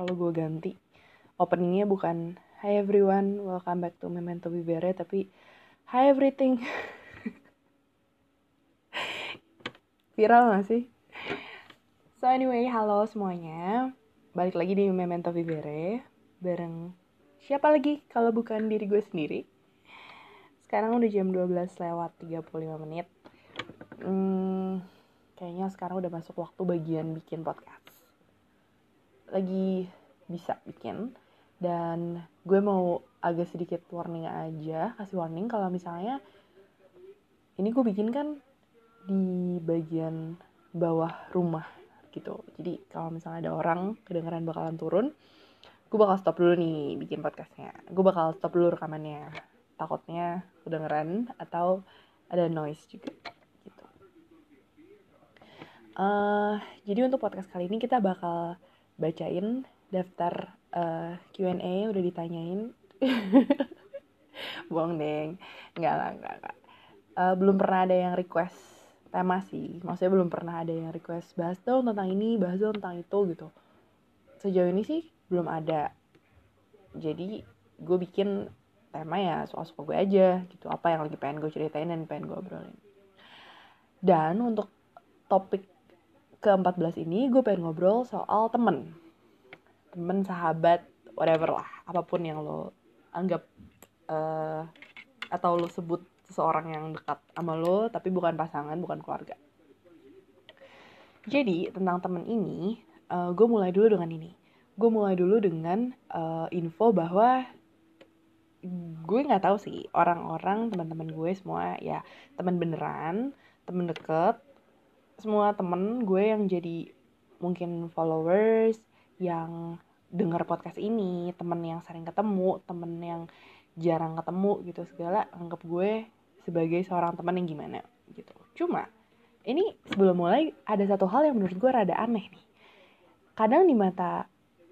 kalau gue ganti openingnya bukan Hi everyone, welcome back to Memento Vivere tapi Hi everything. Viral gak sih? So anyway, halo semuanya. Balik lagi di Memento Vivere bareng siapa lagi kalau bukan diri gue sendiri. Sekarang udah jam 12 lewat 35 menit. Hmm, kayaknya sekarang udah masuk waktu bagian bikin podcast. Lagi bisa bikin. Dan gue mau agak sedikit warning aja kasih warning kalau misalnya ini gue bikin kan di bagian bawah rumah gitu. Jadi kalau misalnya ada orang kedengeran bakalan turun gue bakal stop dulu nih bikin podcastnya. Gue bakal stop dulu rekamannya. Takutnya kedengeran atau ada noise juga gitu. Uh, jadi untuk podcast kali ini kita bakal bacain daftar uh, eh, Q&A udah ditanyain. Bohong deng nggak nggak, nggak. Uh, belum pernah ada yang request tema sih. Maksudnya belum pernah ada yang request bahas dong tentang ini bahas dong tentang itu gitu. Sejauh ini sih belum ada. Jadi gue bikin tema ya soal suka gue aja gitu. Apa yang lagi pengen gue ceritain dan pengen gue obrolin. Dan untuk topik ke-14 ini gue pengen ngobrol soal temen. Temen sahabat whatever lah apa pun yang lo anggap uh, atau lo sebut seseorang yang dekat sama lo tapi bukan pasangan bukan keluarga. Jadi tentang temen ini uh, eh, gue mulai dulu dengan ini. Gue mulai dulu dengan uh, info bahwa gue nggak tahu sih orang-orang teman-teman gue semua ya teman beneran temen deket semua temen gue yang jadi mungkin followers yang dengar podcast ini temen yang sering ketemu temen yang jarang ketemu gitu segala anggap gue sebagai seorang teman yang gimana gitu. Cuma ini sebelum mulai ada satu hal yang menurut gue rada aneh nih. Kadang di mata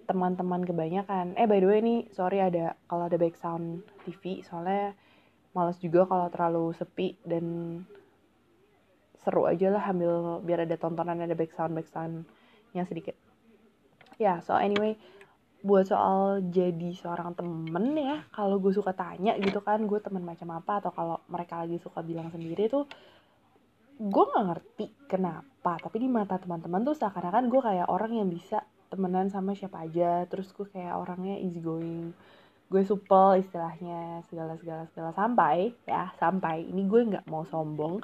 teman-teman kebanyakan eh by the way ini sorry ada kalau ada background TV soalnya males juga kalau terlalu sepi dan seru aja lah ambil biar ada tontonan ada background backgroundnya sedikit. Ya yeah, so anyway buat soal jadi seorang temen ya kalau gue suka tanya gitu kan gue temen macam apa atau kalau mereka lagi suka bilang sendiri tuh gue nggak ngerti kenapa. Tapi di mata teman-teman tuh seakan-akan gue kayak orang yang bisa temenan sama siapa aja. Terus gue kayak orangnya easy going. Gue supel istilahnya segala segala segala sampai ya sampai. Ini gue nggak mau sombong.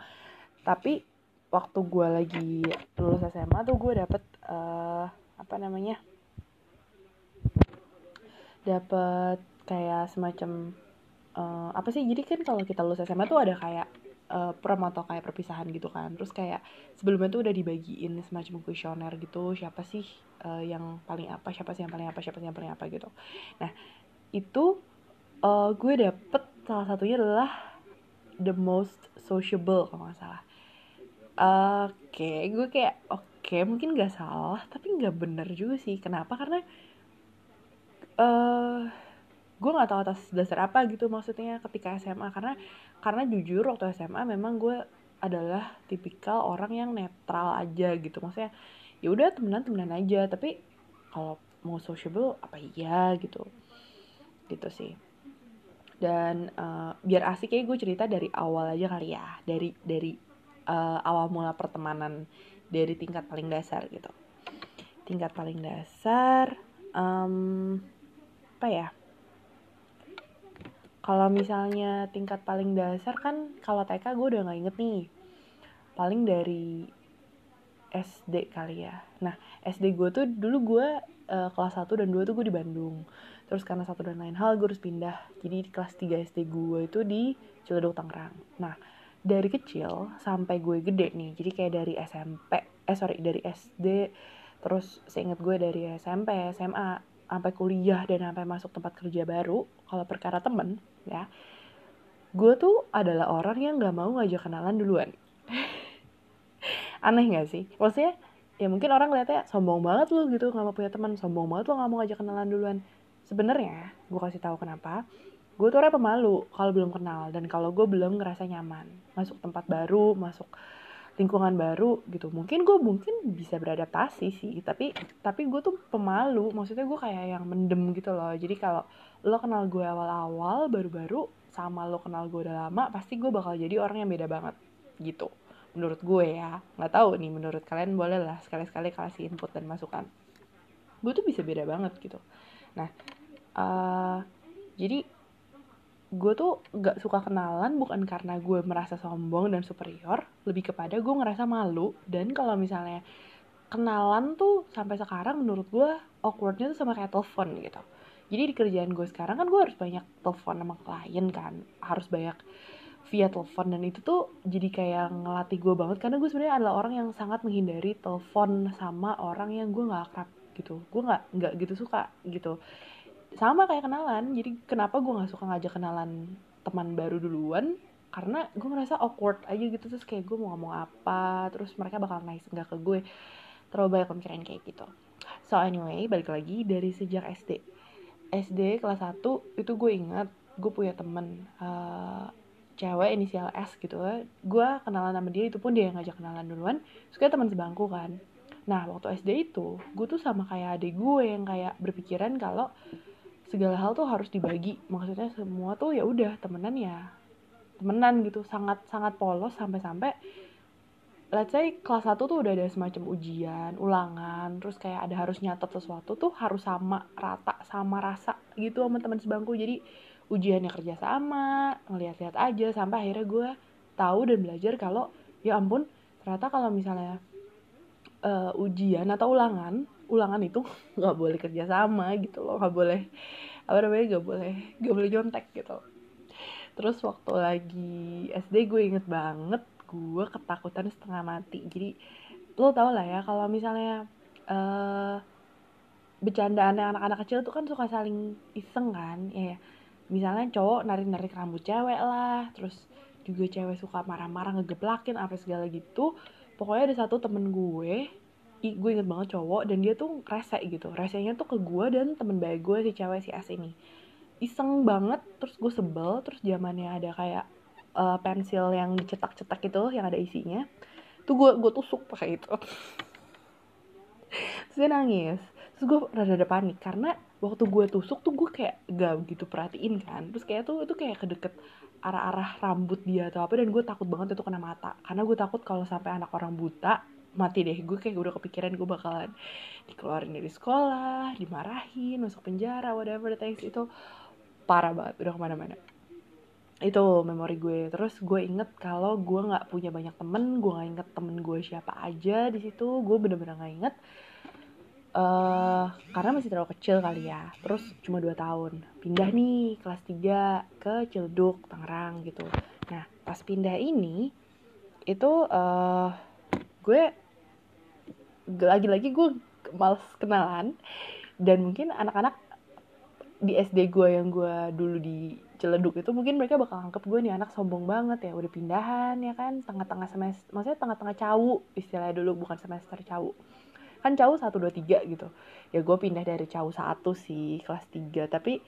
Tapi waktu gue lagi lulus SMA tuh gue dapet uh, apa namanya dapat kayak semacam uh, apa sih jadi kan kalau kita lulus SMA tuh ada kayak uh, prom atau kayak perpisahan gitu kan. Terus kayak sebelumnya tuh udah dibagiin semacam kuesioner gitu siapa sih uh, yang paling apa siapa sih yang paling apa siapa sih yang paling apa gitu. Nah itu uh, gue dapet salah satunya adalah the most sociable kalau nggak salah oke gue kayak oke okay, mungkin gak salah tapi nggak bener juga sih. Kenapa? Karena uh, gue nggak tahu atas dasar apa gitu maksudnya ketika SMA karena karena jujur waktu SMA memang gue adalah tipikal orang yang netral aja gitu. Maksudnya ya udah temenan temenan aja tapi kalau mau sociable apa iya gitu. Gitu sih. Dan uh, biar asik ya gue cerita dari awal aja kali ya. Dari dari uh, awal mula pertemanan dari tingkat paling dasar gitu. Tingkat paling dasar um, apa ya? Kalau misalnya tingkat paling dasar kan kalau TK gue udah nggak inget nih. Paling dari SD kali ya. Nah SD gue tuh dulu gue uh, kelas 1 dan 2 tuh gue di Bandung. Terus karena satu dan lain hal gue harus pindah. Jadi di kelas 3 SD gue itu di Ciledug Tangerang. Nah dari kecil sampai gue gede nih jadi kayak dari SMP eh sorry dari SD terus seinget gue dari SMP SMA sampai kuliah dan sampai masuk tempat kerja baru kalau perkara temen ya gue tuh adalah orang yang nggak mau ngajak kenalan duluan. Aneh gak sih? Maksudnya ya mungkin orang lihatnya sombong banget lu gitu nggak mau punya teman sombong banget lu nggak mau ngajak kenalan duluan. Sebenarnya gue kasih tahu kenapa gue tuh orang pemalu kalau belum kenal dan kalau gue belum ngerasa nyaman. Masuk tempat baru masuk lingkungan baru gitu. Mungkin gue mungkin bisa beradaptasi sih tapi tapi gue tuh pemalu. Maksudnya gue kayak yang mendem gitu loh. Jadi kalau lo kenal gue awal-awal baru-baru sama lo kenal gue udah lama pasti gue bakal jadi orang yang beda banget gitu. Menurut gue ya. Nggak tahu nih menurut kalian boleh lah sekali-sekali kasih input dan masukan. Gue tuh bisa beda banget gitu. Nah uh, jadi gue tuh gak suka kenalan bukan karena gue merasa sombong dan superior lebih kepada gue ngerasa malu. Dan kalau misalnya kenalan tuh sampai sekarang menurut gue awkwardnya tuh sama kayak telepon gitu. Jadi di kerjaan gue sekarang kan gue harus banyak telepon sama klien kan harus banyak via telepon. Dan itu tuh jadi kayak ngelatih gue banget karena gue sebenarnya adalah orang yang sangat menghindari telepon sama orang yang gue nggak akrab gitu. Gue nggak nggak gitu suka gitu sama kayak kenalan. Jadi kenapa gue nggak suka ngajak kenalan teman baru duluan? Karena gue ngerasa awkward aja gitu. Terus kayak gue mau ngomong apa terus mereka bakal nice nggak ke gue. Terlalu banyak pemikiran kayak gitu. So anyway balik lagi dari sejak SD SD kelas 1 itu gue ingat gue punya temen uh, cewek inisial S gitu. Gue kenalan sama dia itu pun dia yang ngajak kenalan duluan. Terus teman sebangku kan. Nah waktu SD itu gue tuh sama kayak adik gue yang kayak berpikiran kalau segala hal tuh harus dibagi maksudnya semua tuh ya udah temenan ya temenan gitu sangat sangat polos sampai-sampai let's say kelas 1 tuh udah ada semacam ujian, ulangan, terus kayak ada harus nyatet sesuatu tuh harus sama rata sama rasa gitu sama teman sebangku. Jadi ujiannya kerja sama, ngeliat-liat aja sampai akhirnya gue tahu dan belajar kalau ya ampun ternyata kalau misalnya uh, ujian atau ulangan ulangan itu nggak boleh kerja sama gitu loh nggak boleh apa namanya nggak boleh nggak boleh nyontek gitu. Terus waktu lagi SD gue inget banget gue ketakutan setengah mati. Jadi lo tau lah ya kalau misalnya uh, bercandaannya anak-anak kecil tuh kan suka saling iseng kan ya, ya. misalnya cowok narik-narik rambut cewek lah terus juga cewek suka marah-marah ngegeplakin apa segala gitu. Pokoknya ada satu temen gue gue inget banget cowok dan dia tuh rese gitu. Resenya tuh ke gue dan temen baik gue si cewek si S ini. Iseng banget terus gue sebel terus zamannya ada kayak uh, pensil yang dicetak-cetak gitu yang ada isinya. Tuh gue gue tusuk pakai itu. Terus dia nangis. Terus gue rada-rada panik karena waktu gue tusuk tuh gue kayak gak gitu perhatiin kan. Terus kayak tuh itu kayak kedeket arah-arah rambut dia atau apa dan gue takut banget itu kena mata. Karena gue takut kalau sampai anak orang buta mati deh. Gue kayak udah kepikiran gue bakalan dikeluarin dari sekolah dimarahin masuk penjara whatever the things. Itu parah banget udah ke mana-mana. Itu memori gue. Terus gue inget kalau gue nggak punya banyak temen gue nggak inget temen gue siapa aja di situ gue bener-bener nggak inget. Uh, karena masih terlalu kecil kali ya. Terus cuma dua tahun. Pindah nih kelas 3 ke Cilduk Tangerang gitu. Nah pas pindah ini itu uh, gue lagi-lagi gue males kenalan. Dan mungkin anak-anak di SD gue yang gue dulu di Ciledug itu mungkin mereka bakal anggap gue nih anak sombong banget ya. Udah pindahan ya kan? Tengah-tengah semester maksudnya tengah-tengah cawu istilahnya dulu bukan semester cawu. Kan cawu satu dua tiga gitu. Ya gue pindah dari cawu satu sih kelas tiga. Tapi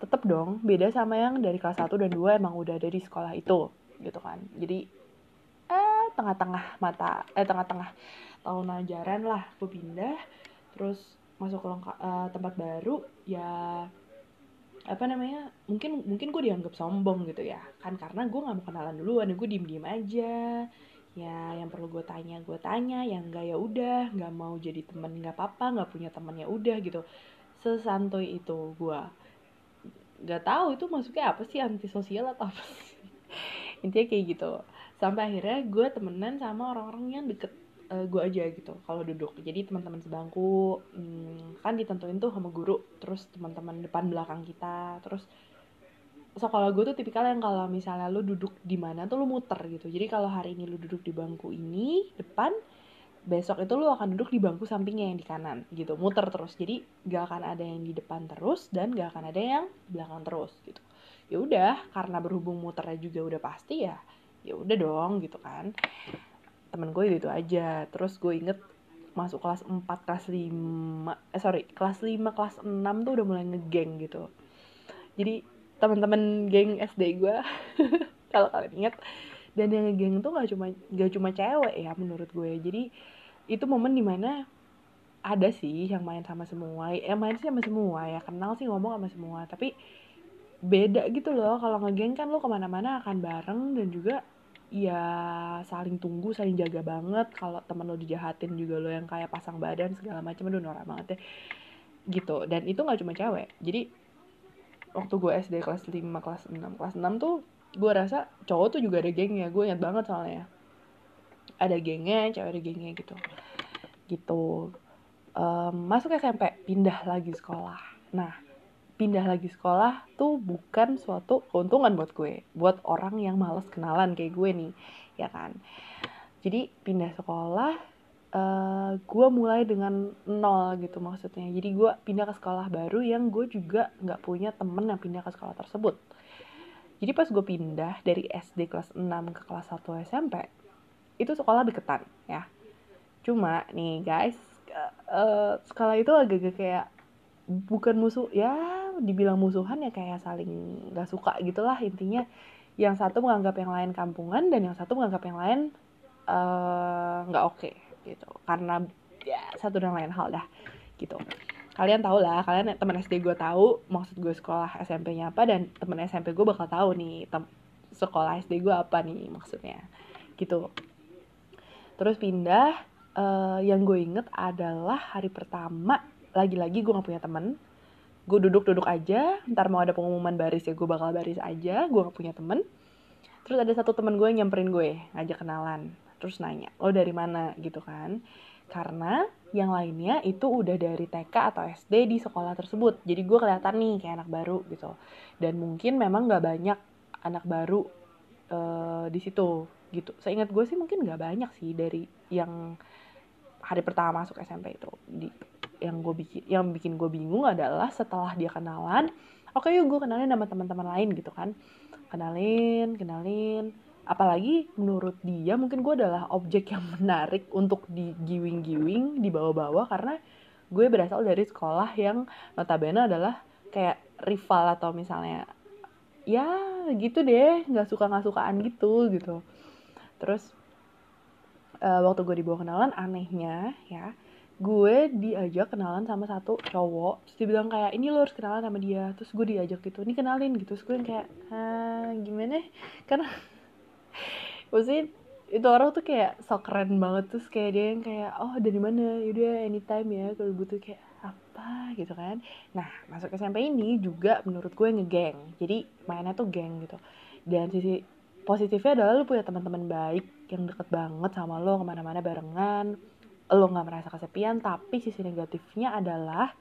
tetep dong beda sama yang dari kelas satu dan dua emang udah ada di sekolah itu gitu kan. Jadi tengah-tengah mata eh tengah-tengah tahun ajaran lah gue pindah terus masuk ke uh, tempat baru ya apa namanya mungkin mungkin gue dianggap sombong gitu ya kan karena gue nggak mau kenalan duluan gue diem diem aja. Ya yang perlu gue tanya gue tanya yang enggak ya udah nggak mau jadi temen nggak apa-apa nggak punya teman ya udah gitu. Sesantuy itu gue nggak tahu itu masuknya apa sih antisosial atau apa sih? Intinya kayak gitu sampai akhirnya gue temenan sama orang-orang yang deket uh, gue aja gitu kalau duduk. Jadi teman-teman sebangku hmm, kan ditentuin tuh sama guru terus teman-teman depan belakang kita terus sekolah gue tuh tipikal yang kalau misalnya lu duduk di mana tuh lu muter gitu. Jadi kalau hari ini lu duduk di bangku ini depan besok itu lu akan duduk di bangku sampingnya yang di kanan gitu muter terus. Jadi gak akan ada yang di depan terus dan gak akan ada yang belakang terus gitu. Ya udah karena berhubung muternya juga udah pasti ya ya udah dong gitu kan. Temen gue itu aja. Terus gue inget masuk kelas 4 kelas 5 eh sorry kelas 5 kelas 6 tuh udah mulai ngegeng gitu. Jadi teman-teman geng SD gue kalau kalian inget dan yang ngegeng tuh gak cuma gak cuma cewek ya menurut gue. Jadi itu momen di mana ada sih yang main sama semua yang main sih sama semua ya kenal sih ngomong sama semua. Tapi beda gitu loh. Kalau ngegeng kan lo ke mana-mana akan bareng dan juga ya saling tunggu saling jaga banget. Kalau temen lo dijahatin juga lo yang kayak pasang badan segala macam aduh norak banget ya. Gitu. Dan itu nggak cuma cewek. Jadi waktu gue SD kelas 5 kelas 6 kelas 6 tuh gue rasa cowok tuh juga ada gengnya. Gue ingat banget soalnya. Ada gengnya cewek ada gengnya gitu. Gitu. Um, masuk SMP pindah lagi sekolah. Nah pindah lagi sekolah tuh bukan suatu keuntungan buat gue buat orang yang males kenalan kayak gue nih ya kan? Jadi pindah sekolah uh, gue mulai dengan nol gitu maksudnya. Jadi gue pindah ke sekolah baru yang gue juga nggak punya temen yang pindah ke sekolah tersebut. Jadi pas gue pindah dari SD kelas 6 ke kelas 1 SMP itu sekolah deketan ya. Cuma nih guys uh, sekolah itu agak-agak kayak bukan musuh ya dibilang musuhan ya kayak saling gak suka gitulah intinya. Yang satu menganggap yang lain kampungan dan yang satu menganggap yang lain eh, nggak uh, oke okay, gitu. Karena ya satu dan lain hal dah gitu. Kalian tau lah kalian teman SD gue tahu maksud gue sekolah SMP-nya apa dan teman SMP gue bakal tahu nih tem sekolah SD gue apa nih maksudnya gitu. Terus pindah uh, yang gue inget adalah hari pertama lagi-lagi gue gak punya temen. Gue duduk-duduk aja ntar mau ada pengumuman baris ya gue bakal baris aja gue gak punya temen. Terus ada satu temen gue yang nyamperin gue ngajak kenalan terus nanya lo dari mana? Gitu kan. Karena yang lainnya itu udah dari TK atau SD di sekolah tersebut. Jadi gue kelihatan nih kayak anak baru gitu. Dan mungkin memang gak banyak anak baru uh, di situ gitu. Saya ingat gue sih mungkin gak banyak sih dari yang hari pertama masuk SMP itu. Di yang gue bikin yang bikin gue bingung adalah setelah dia kenalan oke okay, yuk gue kenalin sama teman-teman lain gitu kan. Kenalin kenalin. Apalagi menurut dia mungkin gue adalah objek yang menarik untuk di giwing-giwing dibawa-bawa karena gue berasal dari sekolah yang notabene adalah kayak rival atau misalnya ya gitu deh nggak suka nggak sukaan gitu gitu. Terus uh, waktu gue dibawa kenalan anehnya ya gue diajak kenalan sama satu cowok. Terus dia bilang kayak ini lo harus kenalan sama dia. Terus gue diajak gitu ini kenalin gitu. Terus gue yang kayak gimana? Karena maksudnya itu orang tuh kayak so keren banget. Terus kayak dia yang kayak oh dari mana? Yaudah anytime ya kalau butuh kayak apa? Gitu kan. Nah masuk SMP ini juga menurut gue ngegeng. Jadi mainnya tuh geng gitu. Dan sisi positifnya adalah lo punya teman-teman baik yang deket banget sama lo ke mana-mana barengan lo nggak merasa kesepian tapi sisi negatifnya adalah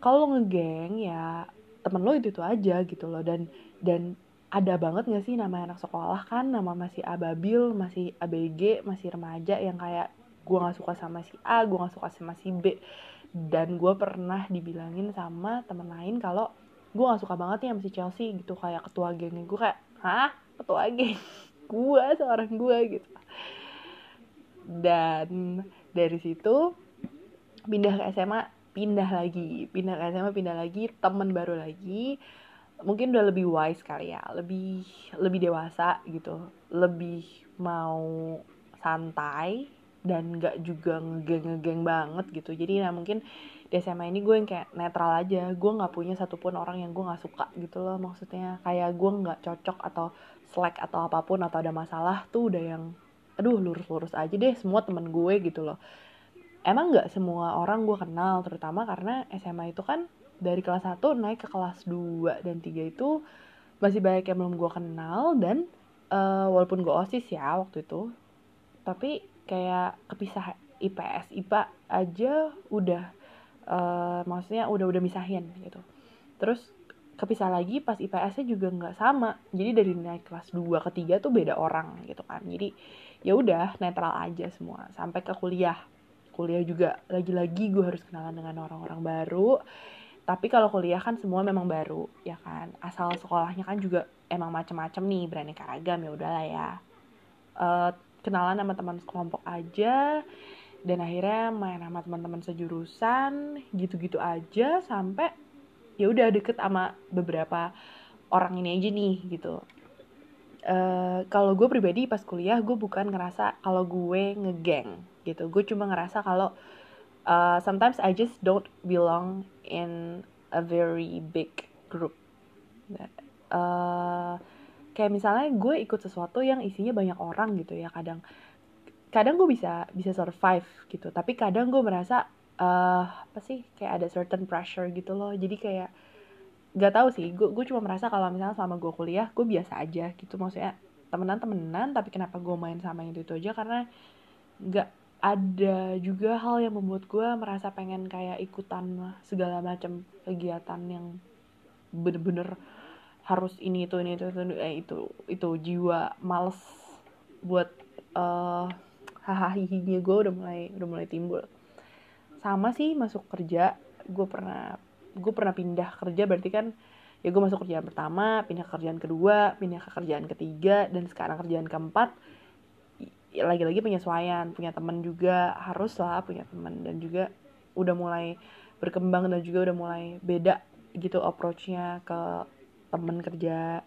kalau ngegeng ya temen lo itu itu aja gitu loh. Dan dan ada banget gak sih nama anak sekolah kan? Nama masih ababil masih abg masih remaja yang kayak gue nggak suka sama si a gue nggak suka sama si b. Dan gue pernah dibilangin sama temen lain kalau gue nggak suka banget nih sama si Chelsea gitu. Kayak ketua gengnya gue kayak hah? Ketua geng gue seorang gue gitu. Dan dari situ pindah ke SMA pindah lagi. Pindah ke SMA pindah lagi. Temen baru lagi. Mungkin udah lebih wise kali ya. Lebih lebih dewasa gitu. Lebih mau santai dan gak juga ngegeng-ngegeng banget gitu. Jadi nah mungkin di SMA ini gue yang kayak netral aja. Gue nggak punya satupun orang yang gue nggak suka gitu loh. Maksudnya kayak gue nggak cocok atau slack atau apa pun atau ada masalah tuh udah yang aduh lurus-lurus aja deh semua temen gue gitu loh. Emang nggak semua orang gue kenal terutama karena SMA itu kan dari kelas 1 naik ke kelas 2 dan 3 itu masih banyak yang belum gue kenal dan uh, walaupun gue osis ya waktu itu tapi kayak kepisah IPS IPA aja udah uh, maksudnya udah udah misahin gitu. Terus kepisah lagi pas IPS-nya juga nggak sama. Jadi dari naik kelas 2 ke 3 tuh beda orang gitu kan. Jadi ya udah netral aja semua. Sampai ke kuliah. Kuliah juga lagi-lagi gue harus kenalan dengan orang-orang baru. Tapi kalau kuliah kan semua memang baru ya kan. Asal sekolahnya kan juga emang macem-macem nih berani ragam ya udahlah ya. Uh, kenalan sama teman sekelompok aja dan akhirnya main sama teman-teman sejurusan gitu-gitu aja sampai ya udah deket sama beberapa orang ini aja nih gitu. Uh, kalau gue pribadi pas kuliah gue bukan ngerasa kalau gue ngegeng gitu. Gue cuma ngerasa kalau uh, sometimes I just don't belong in a very big group. Uh, kayak misalnya gue ikut sesuatu yang isinya banyak orang gitu ya kadang kadang gue bisa bisa survive gitu. Tapi kadang gue merasa uh, apa sih kayak ada certain pressure gitu loh. Jadi kayak gak tahu sih. Gue gue cuma merasa kalau misalnya selama gue kuliah gue biasa aja gitu. Maksudnya temenan temenan tapi kenapa gue main sama yang itu, itu aja? Karena nggak ada juga hal yang membuat gue merasa pengen kayak ikutan segala macam kegiatan yang bener-bener harus ini itu ini itu itu eh, itu itu jiwa males buat uh, hahaha gue udah mulai udah mulai timbul sama sih masuk kerja gue pernah gue pernah pindah kerja berarti kan ya gue masuk kerjaan pertama pindah ke kerjaan kedua pindah ke kerjaan ketiga dan sekarang kerjaan keempat lagi-lagi penyesuaian punya teman juga harus lah punya teman dan juga udah mulai berkembang dan juga udah mulai beda gitu approachnya ke temen kerja.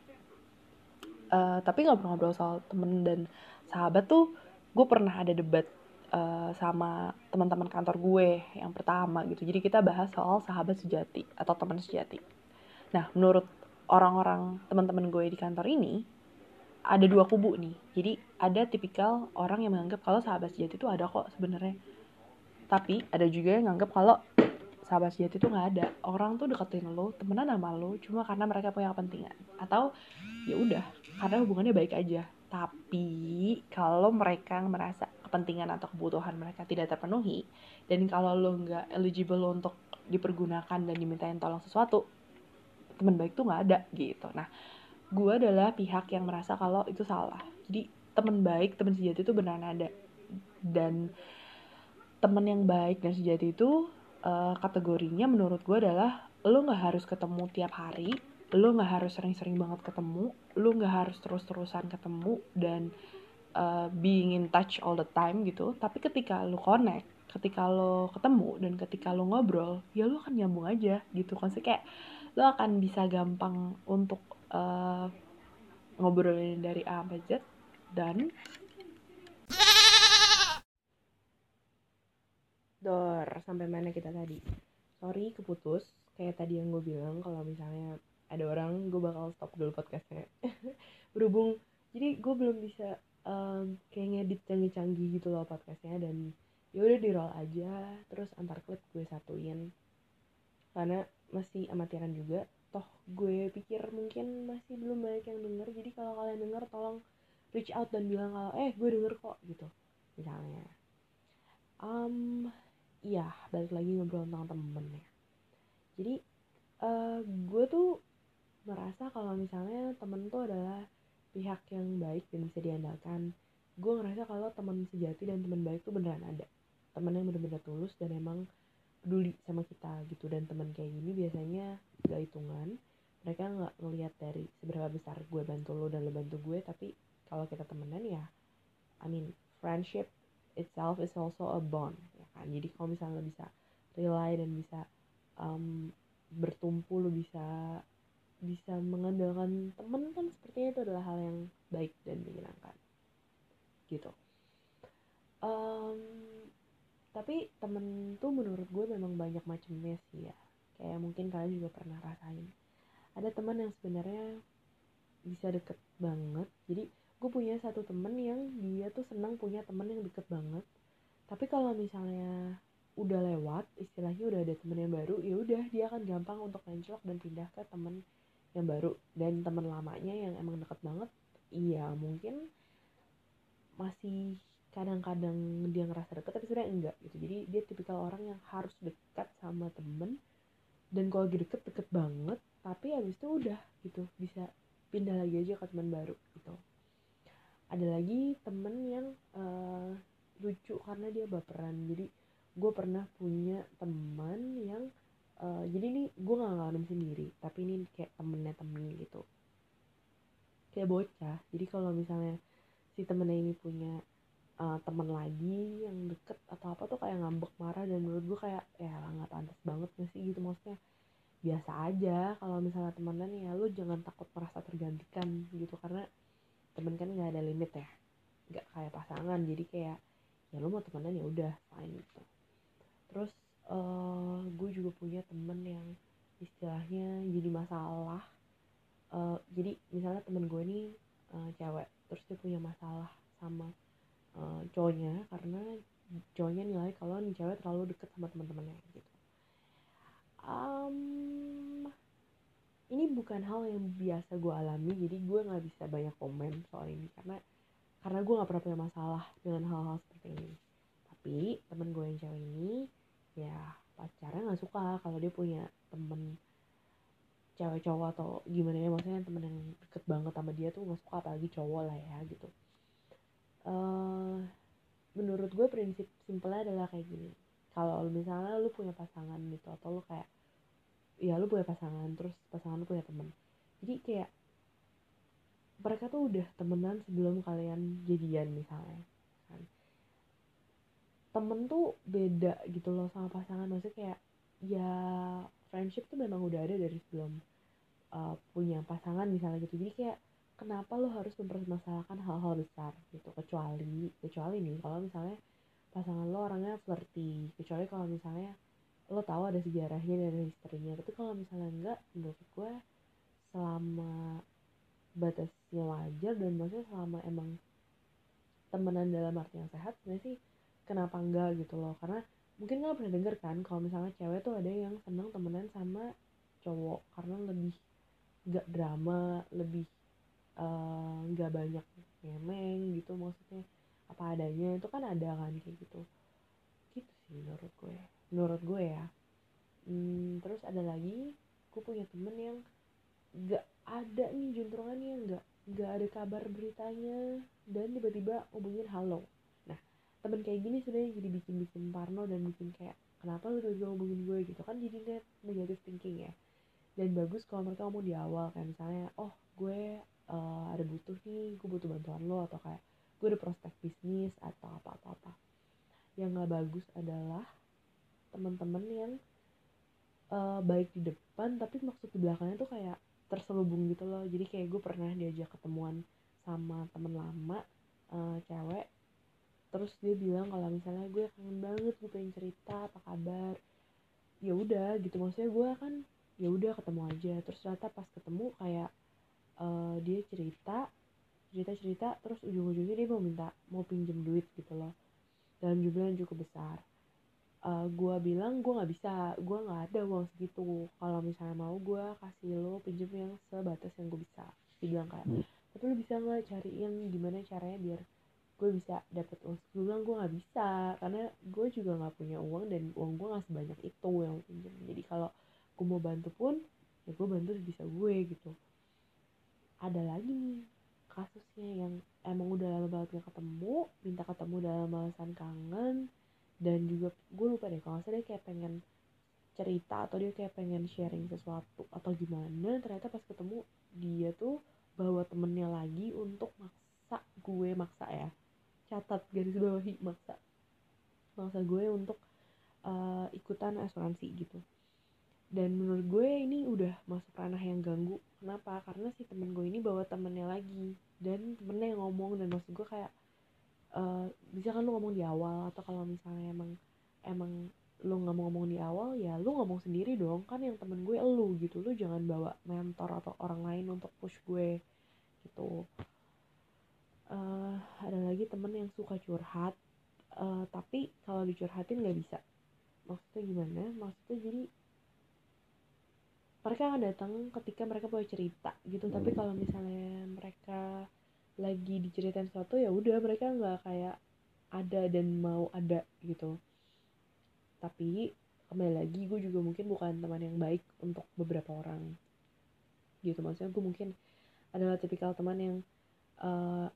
Uh, tapi ngobrol-ngobrol soal temen dan sahabat tuh gue pernah ada debat uh, sama teman-teman kantor gue yang pertama gitu. Jadi kita bahas soal sahabat sejati atau teman sejati. Nah, menurut orang-orang teman-teman gue di kantor ini ada dua kubu nih. Jadi ada tipikal orang yang menganggap kalau sahabat sejati itu ada kok sebenarnya. Tapi ada juga yang menganggap kalau sahabat sejati itu nggak ada. Orang tuh deketin lo, temenan sama lo cuma karena mereka punya kepentingan. Atau ya udah, karena hubungannya baik aja. Tapi kalau mereka merasa kepentingan atau kebutuhan mereka tidak terpenuhi dan kalau lo nggak eligible untuk dipergunakan dan dimintain tolong sesuatu teman baik tuh nggak ada gitu. Nah gue adalah pihak yang merasa kalau itu salah. Jadi teman baik teman sejati itu benar ada. Dan teman yang baik dan sejati itu uh, kategorinya menurut gue adalah lo nggak harus ketemu tiap hari lo nggak harus sering-sering banget ketemu lo nggak harus terus-terusan ketemu dan uh, being in touch all the time gitu tapi ketika lu connect ketika lo ketemu dan ketika lo ngobrol ya lo akan nyambung aja gitu. Sih kayak lo akan bisa gampang untuk uh, ngobrolin dari A sampai Z dan dor sampai mana kita tadi? Sorry keputus. Kayak tadi yang gue bilang kalau misalnya ada orang gue bakal stop dulu podcastnya. Berhubung jadi gue belum bisa um, kayak ngedit canggih-canggih gitu loh podcastnya dan ya udah di roll aja terus antar klip gue satuin. Karena masih amatiran juga. Toh gue pikir mungkin masih belum banyak yang denger jadi kalau kalian denger tolong reach out dan bilang kalau eh gue denger kok gitu misalnya. Um iya balik lagi ngobrol tentang temen ya. Jadi uh, gue tuh merasa kalau misalnya temen tuh adalah pihak yang baik dan bisa diandalkan. Gue ngerasa kalau teman sejati dan teman baik tuh beneran ada. Teman yang bener-bener tulus dan emang peduli sama kita gitu. Dan teman kayak gini biasanya gak hitungan. Mereka nggak ngelihat dari seberapa besar gue bantu lo dan lo bantu gue. Tapi kalau kita temenan ya I mean friendship itself is also a bond ya kan? Jadi kalau misalnya lo bisa rely dan bisa um, bertumpu lo bisa bisa mengandalkan temen kan sepertinya itu adalah hal yang baik dan menyenangkan. Gitu. Um, tapi temen tuh menurut gue memang banyak macamnya sih ya. Kayak mungkin kalian juga pernah rasain. Ada teman yang sebenarnya bisa deket banget. Jadi gue punya satu temen yang dia tuh senang punya temen yang deket banget. Tapi kalau misalnya udah lewat istilahnya udah ada temen yang baru ya udah dia akan gampang untuk menclok dan pindah ke temen yang baru. Dan teman lamanya yang emang deket banget iya mungkin masih kadang-kadang dia ngerasa deket tapi sebenarnya enggak gitu. Jadi dia tipikal orang yang harus dekat sama temen. Dan kalau lagi deket deket banget. Tapi habis itu udah gitu bisa pindah lagi aja ke teman baru gitu. Ada lagi temen yang uh, lucu karena dia baperan. Jadi gue pernah punya teman yang uh, jadi ini gue gak ngalamin sendiri tapi ini kayak temennya temen gitu. Kayak bocah jadi kalau misalnya si temennya ini punya uh, temen lagi yang deket atau apa tuh kayak ngambek marah dan menurut gue kayak ya nggak pantas banget gak sih? Gitu maksudnya biasa aja kalau misalnya temenan ya lu jangan takut merasa tergantikan gitu karena temen kan nggak ada limit ya nggak kayak pasangan jadi kayak ya lo mau temenan ya udah fine gitu. Terus uh, gue juga punya temen yang istilahnya jadi masalah. Uh, jadi misalnya temen gue nih uh, cewek terus dia punya masalah sama uh, cowoknya karena cowoknya nilai kalau nih cewek terlalu deket sama teman-temannya gitu. Um, ini bukan hal yang biasa gue alami jadi gue nggak bisa banyak komen soal ini karena karena gue nggak pernah punya masalah dengan hal-hal seperti ini. Tapi temen gue yang cewek ini ya pacarnya nggak suka kalau dia punya temen cewek cowok atau gimana ya maksudnya temen yang deket banget sama dia tuh nggak suka apalagi cowok lah ya gitu. Uh, menurut gue prinsip simpelnya adalah kayak gini. Kalau misalnya lu punya pasangan gitu atau lu kayak ya lu punya pasangan terus pasangan lu punya temen. Jadi kayak mereka tuh udah temenan sebelum kalian jadian misalnya temen tuh beda gitu loh sama pasangan. Maksudnya kayak ya friendship tuh memang udah ada dari sebelum uh, punya pasangan misalnya gitu. Jadi kayak kenapa lo harus mempermasalahkan hal-hal besar gitu? Kecuali kecuali nih kalau misalnya pasangan lo orangnya flirty kecuali kalau misalnya lo tahu ada sejarahnya dan historinya. Tapi kalau misalnya enggak menurut gue selama batasnya wajar dan maksudnya selama emang temenan dalam arti yang sehat sebenarnya sih kenapa enggak gitu loh. Karena mungkin lo pernah denger kan kalau misalnya cewek tuh ada yang seneng temenan sama cowok karena lebih gak drama lebih eh, nggak uh, banyak ngemeng gitu maksudnya apa adanya itu kan ada kan kayak gitu. Gitu sih menurut gue menurut gue ya. Hmm, terus ada lagi gue punya temen yang gak ada nih juntrungannya gak gak ada kabar beritanya dan tiba-tiba hubungin halo temen kayak gini sebenarnya jadi bikin bikin parno dan bikin kayak kenapa lu tiba-tiba hubungin gue? gitu. Kan jadi net negative thinking ya. Dan bagus kalau mereka ngomong di awal kayak misalnya oh gue uh, ada butuh nih gue butuh bantuan lo atau kayak gue ada prospek bisnis atau apa apa apa. Yang gak bagus adalah teman-teman yang uh, baik di depan tapi maksud di belakangnya tuh kayak terselubung gitu loh. Jadi kayak gue pernah diajak ketemuan sama temen lama uh, cewek terus dia bilang kalau misalnya gue kangen banget gue pengen cerita apa kabar? Ya udah gitu maksudnya gue kan ya udah ketemu aja. Terus ternyata pas ketemu kayak uh, dia cerita cerita cerita terus ujung-ujungnya dia mau minta mau pinjem duit gitu loh. Dalam jumlah yang cukup besar. Uh, gue bilang gue nggak bisa gue nggak ada uang segitu. Kalau misalnya mau gue kasih lo pinjem yang sebatas yang gue bisa. Dia bilang kayak hmm. tapi lo bisa nggak cari yang gimana caranya biar gue bisa dapet uang gue gue nggak bisa. Karena gue juga nggak punya uang dan uang gue nggak sebanyak itu yang pinjam. Jadi kalau gue mau bantu pun ya gue bantu bisa gue gitu. Ada lagi nih kasusnya yang emang udah lama banget gak ketemu minta ketemu dalam alasan kangen dan juga gue lupa deh kalau saya kayak pengen cerita atau dia kayak pengen sharing sesuatu atau gimana. Ternyata pas ketemu dia tuh bawa temennya lagi untuk maksa gue maksa ya catat garis bawahi maksa maksa gue untuk uh, ikutan asuransi gitu. Dan menurut gue ini udah masuk ranah yang ganggu. Kenapa? Karena si temen gue ini bawa temennya lagi. Dan temennya yang ngomong dan maksud gue kayak uh, bisa kan lu ngomong di awal atau kalau misalnya emang emang lu nggak mau ngomong di awal ya lu ngomong sendiri dong. Kan yang temen gue lu gitu. Lu jangan bawa mentor atau orang lain untuk push gue gitu uh, ada lagi temen yang suka curhat. Uh, tapi kalau dicurhatin nggak bisa. Maksudnya gimana? Maksudnya jadi mereka akan datang ketika mereka punya cerita gitu. Tapi kalau misalnya mereka lagi diceritain sesuatu ya udah mereka nggak kayak ada dan mau ada gitu. Tapi kembali lagi gue juga mungkin bukan teman yang baik untuk beberapa orang. Gitu maksudnya gue mungkin adalah tipikal teman yang uh,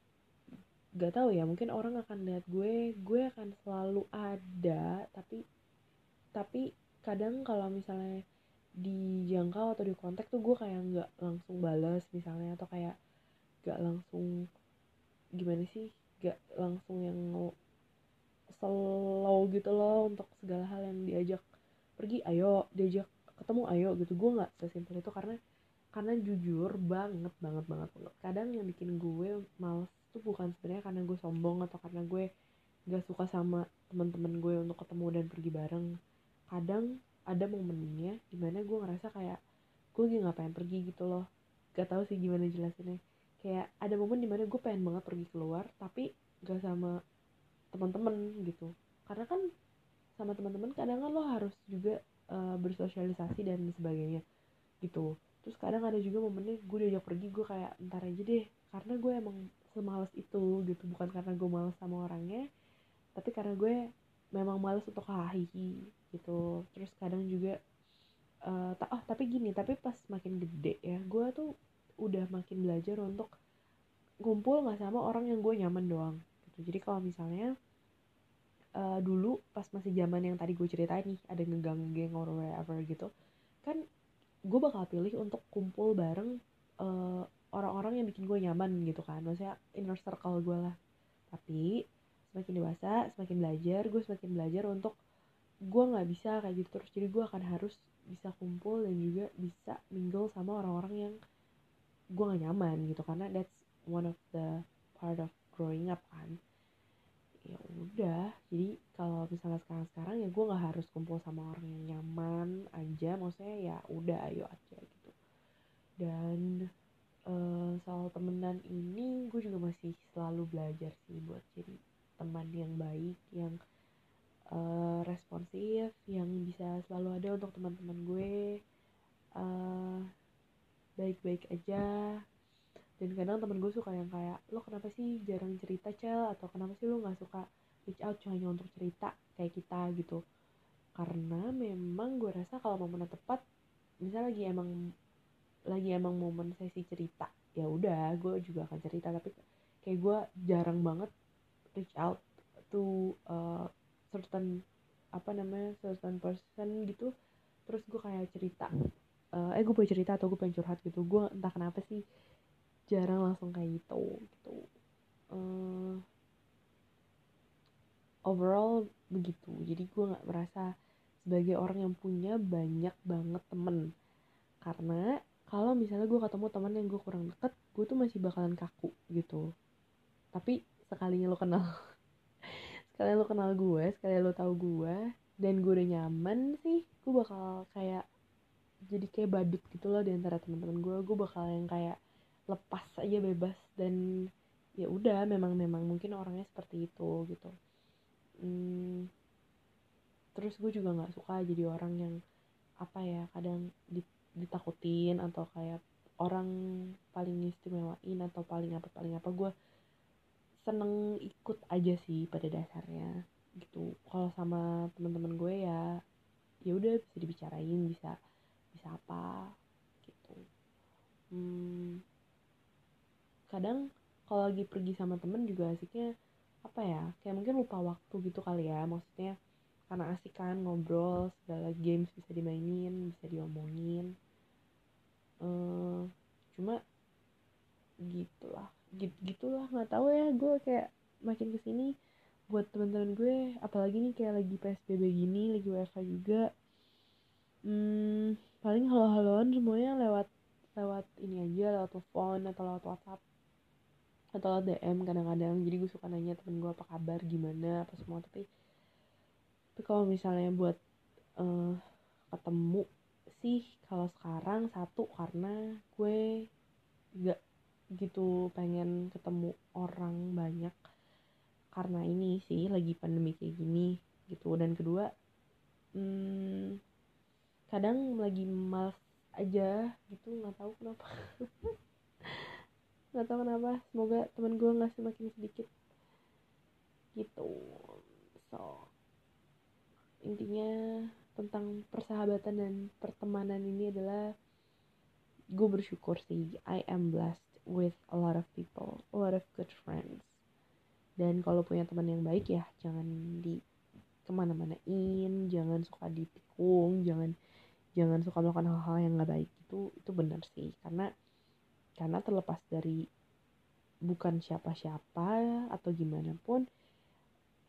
gak tahu ya mungkin orang akan lihat gue gue akan selalu ada tapi tapi kadang kalau misalnya dijangkau atau di kontak tuh gue kayak nggak langsung balas misalnya atau kayak gak langsung gimana sih gak langsung yang slow gitu loh untuk segala hal yang diajak pergi ayo diajak ketemu ayo gitu. Gue nggak sesimpel itu karena karena jujur banget banget banget banget. Kadang yang bikin gue males tuh bukan sebenarnya karena gue sombong atau karena gue gak suka sama teman-teman gue untuk ketemu dan pergi bareng. Kadang ada momennya di mana gue ngerasa kayak gue lagi ngapain pergi gitu loh. Gak tau sih gimana jelasinnya. Kayak ada momen di mana gue pengen banget pergi keluar tapi gak sama teman-teman gitu. Karena kan sama teman-teman kadang kan lo harus juga uh, bersosialisasi dan sebagainya gitu terus kadang ada juga momennya gue diajak pergi gue kayak ntar aja deh. Karena gue emang semales itu gitu. Bukan karena gue males sama orangnya tapi karena gue memang males untuk hahihi gitu. Terus kadang juga uh, oh tapi gini tapi pas makin gede ya gue tuh udah makin belajar untuk ngumpul nggak sama orang yang gue nyaman doang gitu. Jadi kalau misalnya uh, dulu pas masih zaman yang tadi gue ceritain nih ada ngegang geng or whatever gitu gue bakal pilih untuk kumpul bareng eh, orang-orang yang bikin gue nyaman gitu kan. Maksudnya inner circle gue lah. Tapi semakin dewasa semakin belajar gue semakin belajar untuk gue nggak bisa kayak gitu terus. Jadi gue akan harus bisa kumpul dan juga bisa mingle sama orang-orang yang gue gak nyaman gitu. Karena that's one of the part of growing up kan ya udah. Jadi kalau misalnya sekarang sekarang ya gue nggak harus kumpul sama orang yang nyaman aja. Maksudnya ya udah ayo aja gitu. Dan uh, soal temenan ini gue juga masih selalu belajar sih buat jadi teman yang baik yang uh, responsif yang bisa selalu ada untuk teman-teman gue. Uh, baik-baik aja dan kadang temen gue suka yang kayak lo kenapa sih jarang cerita cel? Atau kenapa sih lo nggak suka reach out hanya untuk cerita kayak kita? Gitu. Karena memang gue rasa kalau momen tepat misalnya lagi emang lagi emang momen sesi cerita ya udah gue juga akan cerita. Tapi kayak gue jarang banget reach out to uh, certain apa namanya certain person gitu. Terus gue kayak cerita uh, eh gue pengen cerita atau gue pengen curhat gitu. Gue entah kenapa sih jarang langsung kayak gitu gitu. Uh, overall begitu. Jadi gue nggak merasa sebagai orang yang punya banyak banget temen. Karena kalau misalnya gue ketemu teman yang gue kurang deket gue tuh masih bakalan kaku gitu. Tapi sekalinya lo kenal sekalian lo kenal gue sekalian lo tahu gue dan gue udah nyaman sih gue bakal kayak jadi kayak badut gitu loh di antara teman-teman gue gue bakal yang kayak lepas aja bebas. Dan ya udah memang memang mungkin orangnya seperti itu gitu. Hmm, terus gue juga nggak suka jadi orang yang apa ya kadang ditakutin atau kayak orang paling istimewain atau paling apa paling apa. Gue seneng ikut aja sih pada dasarnya gitu. Kalau sama teman-teman gue ya ya udah bisa dibicarain bisa bisa apa gitu. Hmm, kadang kalau lagi pergi sama temen juga asiknya apa ya kayak mungkin lupa waktu gitu kali ya maksudnya karena asik kan ngobrol segala games bisa dimainin bisa diomongin. Uh, cuma gitulah gitu gitulah nggak tahu ya gue kayak makin ke sini buat teman-teman gue apalagi nih kayak lagi psbb gini lagi wfa juga. Hmm, paling halo-haloan semuanya lewat lewat ini aja lewat telepon atau lewat whatsapp atau DM kadang-kadang. Jadi gue suka nanya temen gue apa kabar? Gimana? Apa semua. Tapi tapi kalau misalnya buat uh, ketemu sih kalau sekarang satu karena gue gak gitu pengen ketemu orang banyak karena ini sih lagi pandemi kayak gini gitu. Dan kedua hmm, kadang lagi males aja gitu nggak tahu kenapa nggak tahu kenapa semoga teman gue nggak semakin sedikit. Gitu. So intinya tentang persahabatan dan pertemanan ini adalah gue bersyukur sih. I am blessed with a lot of people a lot of good friends. Dan kalau punya teman yang baik ya jangan di ke mana-manain jangan suka ditikung jangan jangan suka melakukan hal-hal yang nggak baik. Itu itu benar sih. Karena karena terlepas dari bukan siapa-siapa atau gimana pun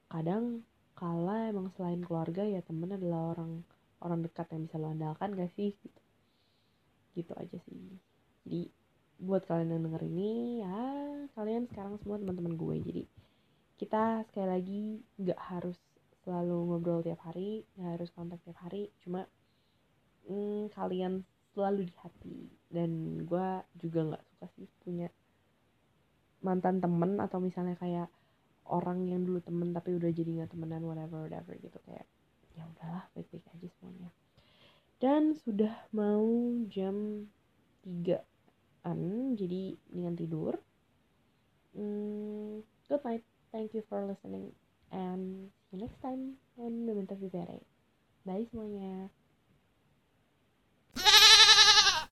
kadang kala emang selain keluarga ya temen adalah orang orang dekat yang bisa lo andalkan gak sih? Gitu. Gitu aja sih. Jadi buat kalian yang denger ini ya kalian sekarang semua teman-teman gue. Jadi kita sekali lagi nggak harus selalu ngobrol tiap hari nggak harus kontak tiap hari. Cuma hmm, kalian selalu di hati. Dan gue juga nggak suka sih punya mantan temen atau misalnya kayak orang yang dulu temen tapi udah jadi nggak temenan whatever whatever gitu. Kayak ya udahlah baik-baik aja semuanya. Dan sudah mau jam 3an jadi dengan tidur. Hmm, good night. Thank you for listening. And see you next time on Memento Vivere. Bye semuanya